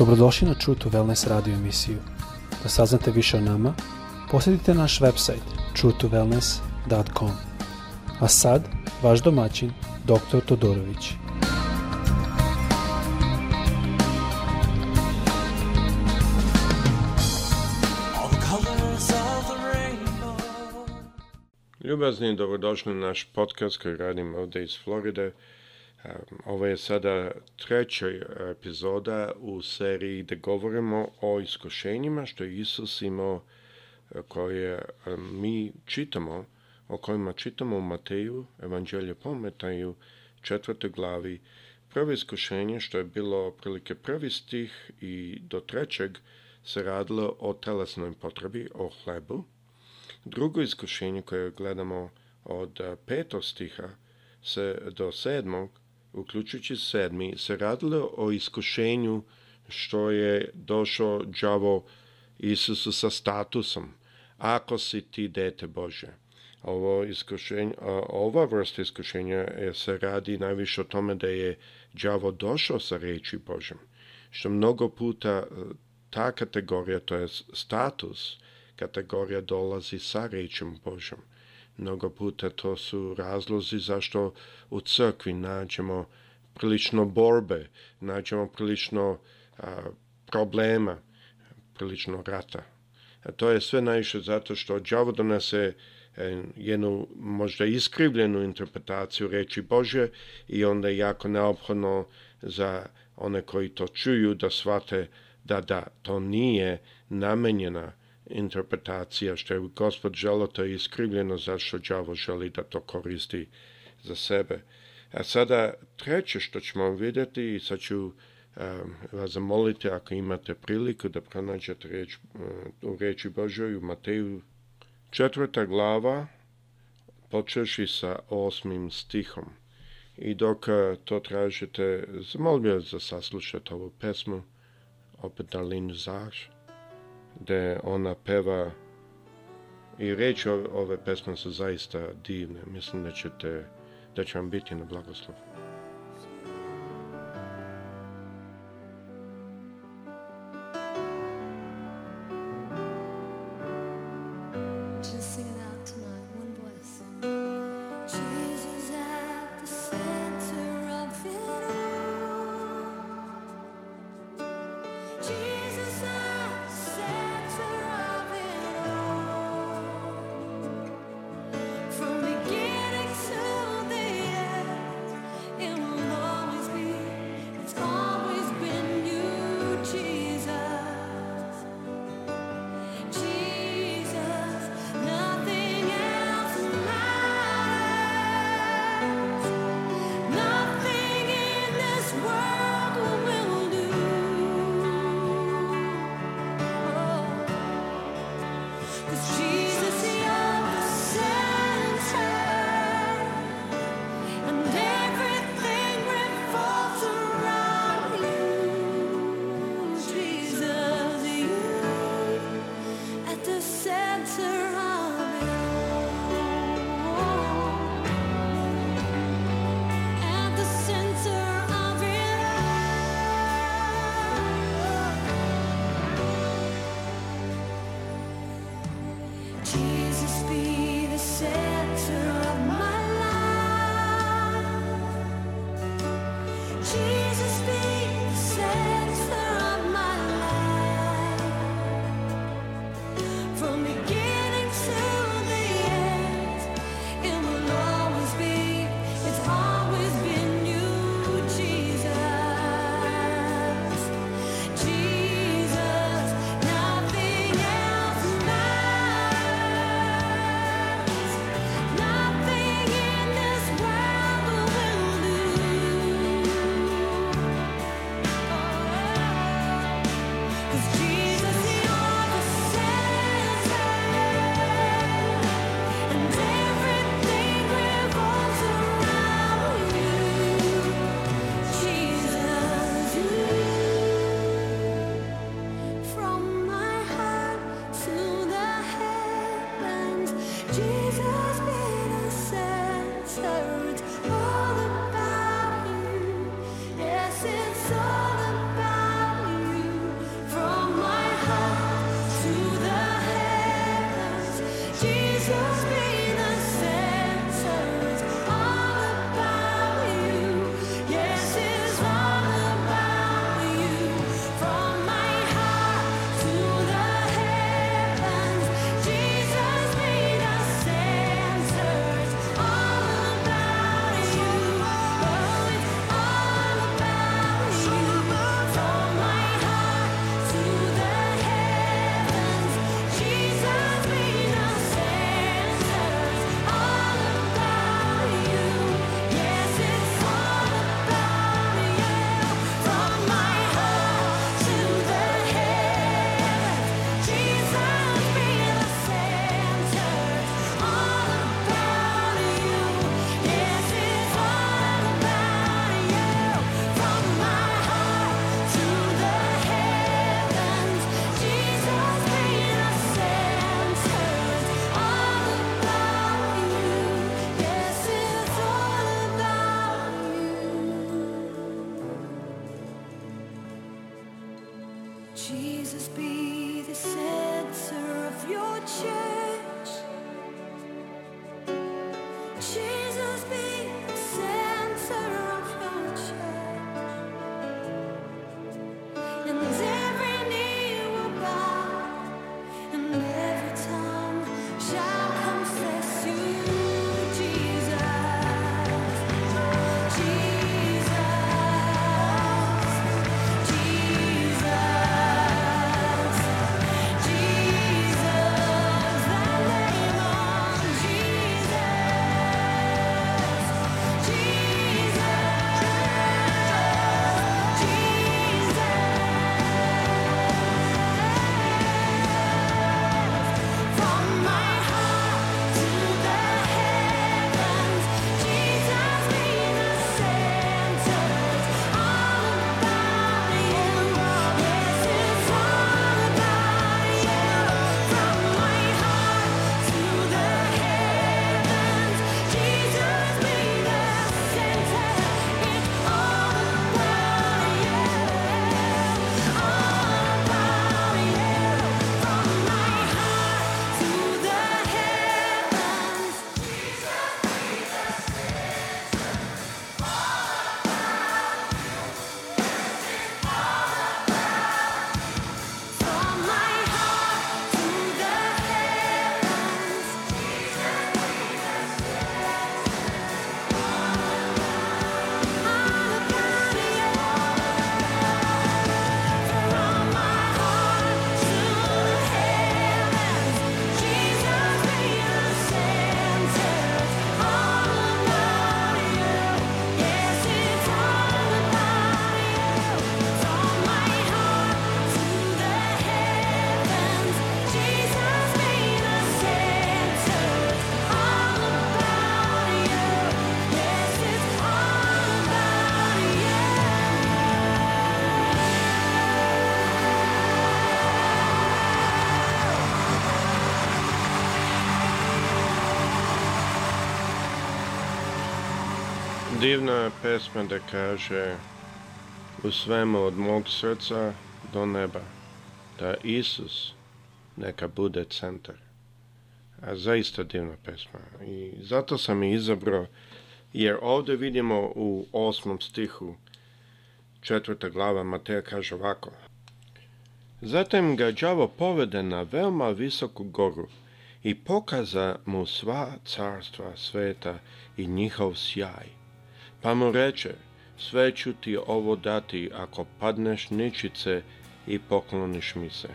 Dobrodošli na True to Wellness radio emisiju. Da saznate više o nama, posjetite naš website truetowellness.com. A sad, vaš domaćin, dr. Todorović. Ljubazni, dobrodošli na naš podcast koji radimo ovdje iz Floride. Ehm, ovo je sada treća epizoda u seriji da govorimo o iskušenjima što je Isus imao e, koje ehm, mi čitamo, o kojima čitamo u Mateju, Evanđelje po Mateju, četvrtoj glavi. Prvo iskušenje što je bilo prilike prvi stih i do trećeg se radilo o telesnoj potrebi, o hlebu. Drugo iskušenje koje gledamo od e, petog stiha se do sedmog uključujući sedmi, se radilo o iskušenju što je došao đavo Isusu sa statusom. Ako si ti dete Bože. Ovo iskušenje, ova vrsta iskušenja e, se radi najviše o tome da je đavo došao sa reči Božem. Što mnogo puta e, ta kategorija, to je status, kategorija dolazi sa rečem Božem. Mnogo puta to su razlozi zašto u crkvi nađemo prilično borbe, nađemo prilično problema, prilično rata. A to je sve najviše zato što Džavo donese e, jednu možda iskrivljenu interpretaciju reči Bože i onda je jako neophodno za one koji to čuju da shvate da da, to nije namenjena interpretacija što je gospod želo, to je iskrivljeno zašto đavo želi da to koristi za sebe. A sada treće što ćemo vidjeti, i sad ću vas zamoliti ako imate priliku da pronađete riječ, u Reči Božoj u Mateju četvrta glava počeši sa osmim stihom. I dok e, to tražite, vas za saslušati ovu pesmu opet Dalinu Zaš gde ona peva i reći ove, pesme su zaista divne. Mislim da ćete, da će vam biti na blagoslov. Jesus. Jesus. Divna pesma da kaže u svemu od mog srca do neba da Isus neka bude centar. A zaista divna pesma. I zato sam i izabrao jer ovdje vidimo u osmom stihu četvrta glava Mateja kaže ovako. Zatim ga đavo povede na veoma visoku goru i pokaza mu sva carstva sveta i njihov sjaj pa mu reče, sve ću ti ovo dati ako padneš ničice i pokloniš mi se.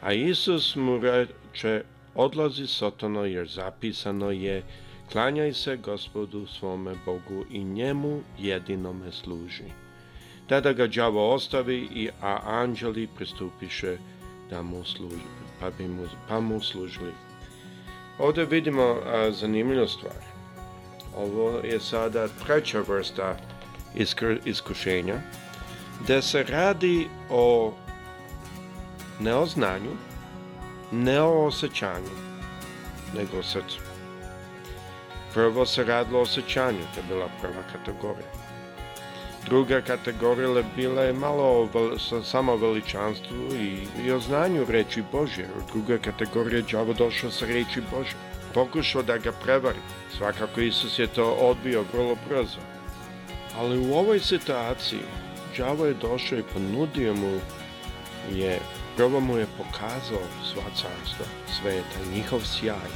A Isus mu reče, odlazi Sotano jer zapisano je, klanjaj se gospodu svome Bogu i njemu jedinome služi. Tada ga đavo ostavi, i, a anđeli pristupiše da mu služi, pa, mu, pa Ovdje vidimo a, zanimljivu stvar. Ovo je sada treća vrsta iskušenja, Da se radi o ne o znanju, ne o osjećanju, nego o srcu. Prvo se radilo o osjećanju, to je bila prva kategorija. Druga kategorija bila je malo o veličanstvu i, o znanju reći Bože. Druga kategorija je džavo došao sa reći Bože pokušao da ga prevari. Svakako Isus je to odbio vrlo brzo. Ali u ovoj situaciji đavo je došao i ponudio mu je, prvo mu je pokazao sva carstva sveta, njihov sjaj,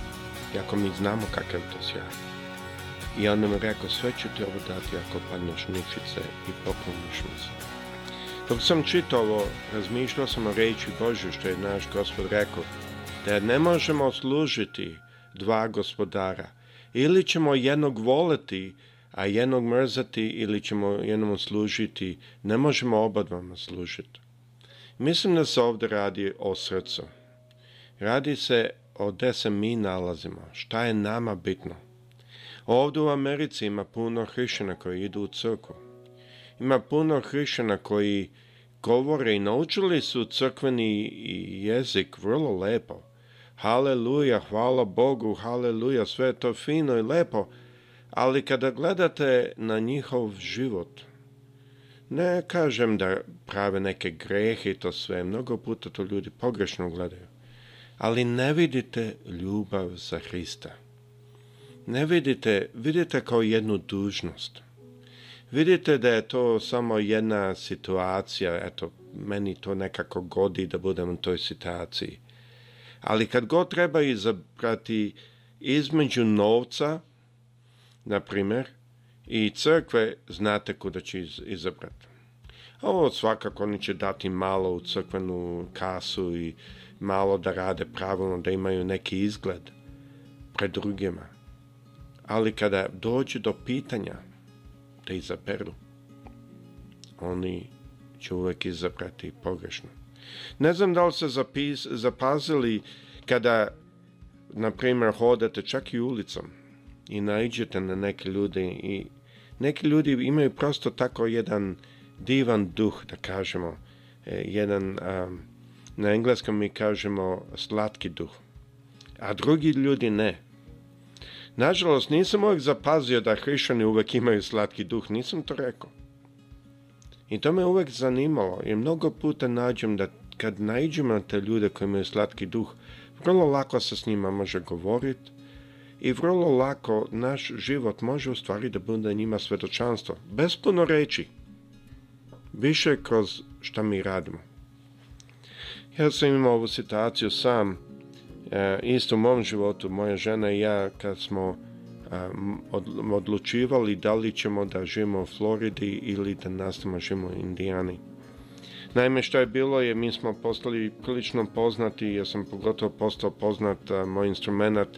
iako mi znamo kakav to sjaj. I on nam je rekao, sve ću ti ovo dati ako padneš ničice i pokloniš mi Dok sam čitao ovo, razmišljao sam o reći Božju što je naš gospod rekao, da ne možemo služiti dva gospodara. Ili ćemo jednog voleti, a jednog mrzati, ili ćemo jednom služiti. Ne možemo obadvama služiti. Mislim da se ovdje radi o srcu. Radi se o gde se mi nalazimo, šta je nama bitno. Ovdje u Americi ima puno hrišćana koji idu u crkvu. Ima puno hrišćana koji govore i naučili su crkveni jezik vrlo lepo, Haleluja, hvala Bogu, haleluja, sve je to fino i lepo, ali kada gledate na njihov život, ne kažem da prave neke grehe i to sve, mnogo puta to ljudi pogrešno gledaju, ali ne vidite ljubav za Hrista. Ne vidite, vidite kao jednu dužnost. Vidite da je to samo jedna situacija, eto, meni to nekako godi da budem u toj situaciji. Ali kad god treba izabrati između novca, na primjer, i crkve, znate kuda će izabrati. Ovo svakako oni će dati malo u crkvenu kasu i malo da rade pravilno, da imaju neki izgled pred drugima. Ali kada dođe do pitanja da izaberu, oni će uvijek izabrati pogrešno. Ne znam da li ste zapazili kada, na primjer, hodate čak i ulicom i naiđete na neke ljude i neki ljudi imaju prosto tako jedan divan duh, da kažemo, e, jedan, na engleskom mi kažemo slatki duh, a drugi ljudi ne. Nažalost, nisam uvijek zapazio da hrišani uvijek imaju slatki duh, nisam to rekao. I to me uvijek zanimalo i mnogo puta nađem da kad nađem na te ljude koji imaju slatki duh, vrlo lako se s njima može govoriti i vrlo lako naš život može u stvari da bude njima svedočanstvo. Bez puno reći. Više kroz šta mi radimo. Ja sam imao ovu situaciju sam, e, isto u mom životu, moja žena i ja, kad smo odlučivali da li ćemo da živimo u Floridi ili da nastavimo živimo u Indijani. Naime, što je bilo je, mi smo postali prilično poznati, ja sam pogotovo postao poznat moj instrumentat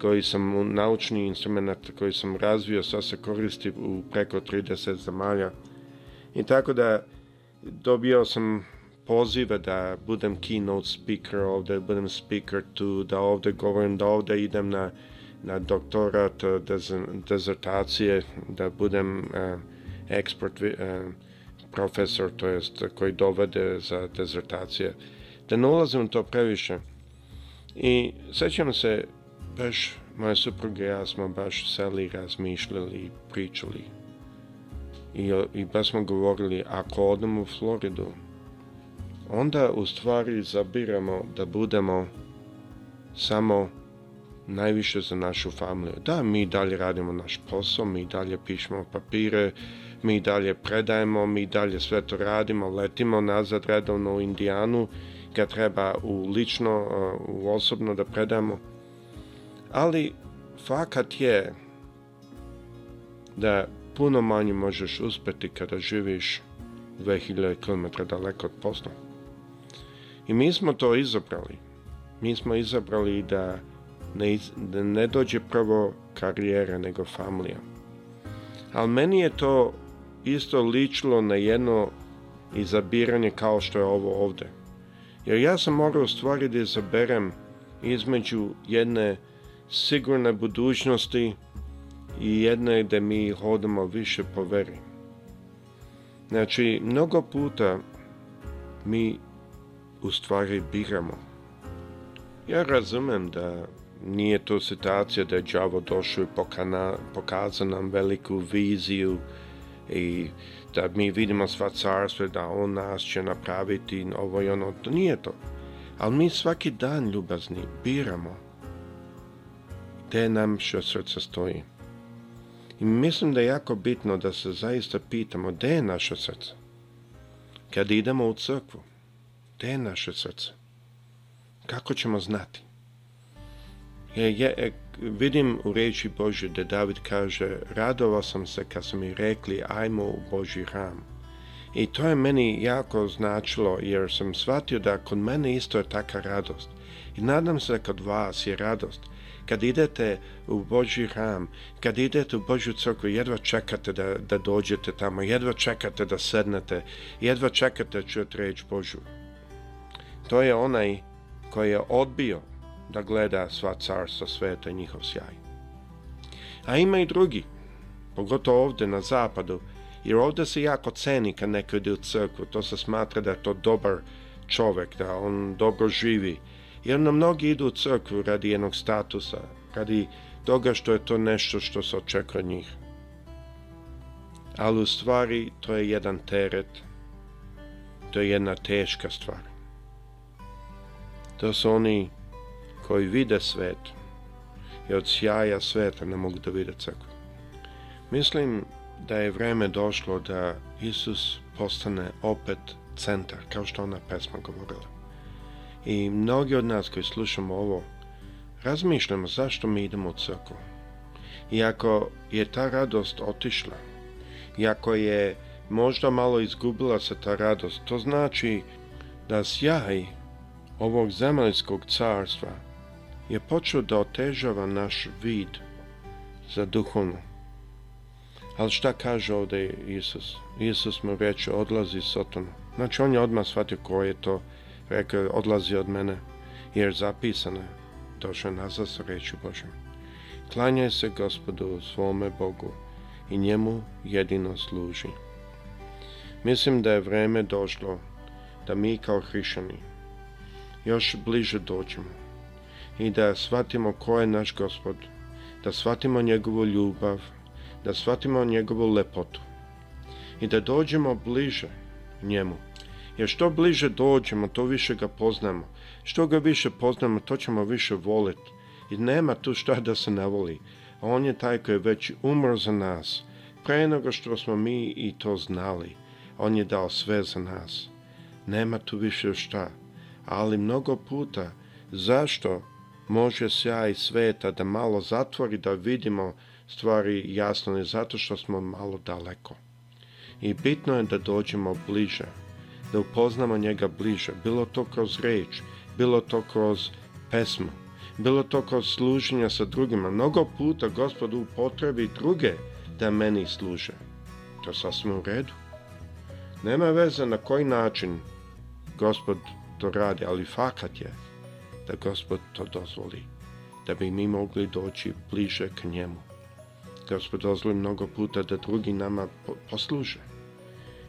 koji sam, naučni instrumentat koji sam razvio, sa se koristi u preko 30 zemalja. I tako da dobio sam pozive da budem keynote speaker ovdje, budem speaker tu, da ovdje govorim, da ovdje idem na na doktorat, eh, dezertacije, da budem eh, ekspert eh, profesor, to jest koji dovede za dezertacije. Da ne ulazim to previše. I sećam se, baš moje supruge i ja smo baš seli, razmišljali i pričali. I, I baš smo govorili, ako odem u Floridu, onda u stvari zabiramo da budemo samo najviše za našu familiju. Da, mi dalje radimo naš posao, mi dalje pišemo papire, mi dalje predajemo, mi dalje sve to radimo, letimo nazad redovno u Indijanu, ga treba u lično, uh, u osobno da predamo. Ali fakat je da puno manje možeš uspjeti kada živiš 2000 km daleko od posla. I mi smo to izabrali. Mi smo izabrali da ne, iz, ne dođe prvo karijera nego familija. Ali meni je to isto ličilo na jedno izabiranje kao što je ovo ovdje. Jer ja sam morao u stvari da izaberem između jedne sigurne budućnosti i jedne da mi hodamo više po veri. Znači, mnogo puta mi u stvari biramo. Ja razumem da nije to situacija da je đavo došao i pokaza nam veliku viziju i da mi vidimo sva carstva, da on nas će napraviti ovo i ono, to nije to. Ali mi svaki dan ljubazni biramo te nam što srce stoji. I mislim da je jako bitno da se zaista pitamo gdje je naše srce. Kad idemo u crkvu, gdje je naše srce? Kako ćemo znati? E, e, vidim u riječi Bože da David kaže radovao sam se kad su mi rekli ajmo u Boži ram. I to je meni jako značilo jer sam shvatio da kod mene isto je taka radost. I nadam se da kod vas je radost. Kad idete u Boži ram, kad idete u Božju crkvu, jedva čekate da, da dođete tamo, jedva čekate da sednete, jedva čekate da čujete Božu. To je onaj koji je odbio da gleda sva carstva sveta i njihov sjaj. A ima i drugi, pogotovo ovdje na zapadu, jer ovdje se jako ceni kad neko ide u crkvu, to se smatra da je to dobar čovjek, da on dobro živi. Jer nam mnogi idu u crkvu radi jednog statusa, radi toga što je to nešto što se očekuje od njih. Ali u stvari to je jedan teret, to je jedna teška stvar. To su oni koji vide svet i od sjaja sveta ne mogu da vide crkvu. Mislim da je vreme došlo da Isus postane opet centar, kao što ona pesma govorila. I mnogi od nas koji slušamo ovo, razmišljamo zašto mi idemo u crkvu. ako je ta radost otišla, iako je možda malo izgubila se ta radost, to znači da sjaj ovog zemaljskog carstva je počeo da otežava naš vid za duhovno. Ali šta kaže ovdje Isus? Isus mu reče, odlazi otom. Znači, on je odmah shvatio ko je to, rekao, odlazi od mene, jer zapisano je, došao nazad sa reći Božem. Klanjaj se gospodu svome Bogu i njemu jedino služi. Mislim da je vrijeme došlo da mi kao hrišani još bliže dođemo i da shvatimo ko je naš gospod, da shvatimo njegovu ljubav, da shvatimo njegovu lepotu i da dođemo bliže njemu. Jer što bliže dođemo, to više ga poznamo. Što ga više poznamo, to ćemo više voliti. I nema tu šta da se ne voli. on je taj koji je već umro za nas. Pre nego što smo mi i to znali. On je dao sve za nas. Nema tu više šta. Ali mnogo puta, zašto može se ja i sveta da malo zatvori, da vidimo stvari jasno, ne zato što smo malo daleko. I bitno je da dođemo bliže, da upoznamo njega bliže, bilo to kroz reč, bilo to kroz pesmu, bilo to kroz služenja sa drugima. Mnogo puta gospod upotrebi druge da meni služe. To sasvim u redu. Nema veze na koji način gospod to radi, ali fakat je da Gospod to dozvoli, da bi mi mogli doći bliže k njemu. Gospod dozvoli mnogo puta da drugi nama posluže,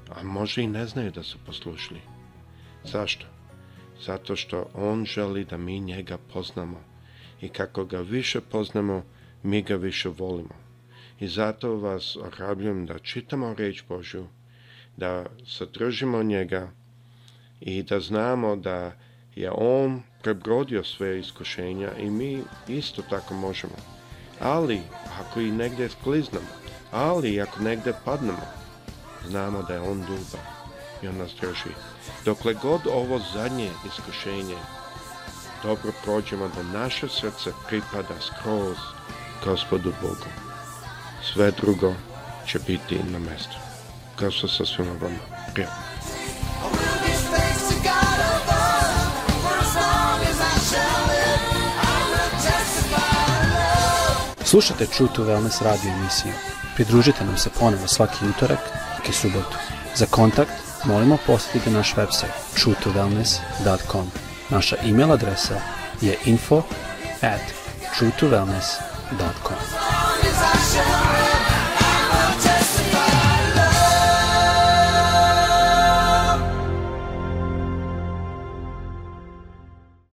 a može i ne znaju da su poslušili Zašto? Zato što On želi da mi njega poznamo i kako ga više poznamo, mi ga više volimo. I zato vas ohrabljujem da čitamo reč Božju, da sadržimo njega i da znamo da je on prebrodio sve iskušenja i mi isto tako možemo. Ali ako i negdje skliznemo, ali ako negdje padnemo, znamo da je on ljubav i on nas drži. Dokle god ovo zadnje iskušenje dobro prođemo da naše srce pripada skroz gospodu Bogu. Sve drugo će biti na mjestu. Kao što sa svima vama. Prijatno. Slušajte True Wellness radio emisiju. Pridružite nam se ponovo svaki utorak i subotu. Za kontakt molimo posjetite naš website truetowellness.com. Naša email adresa je info at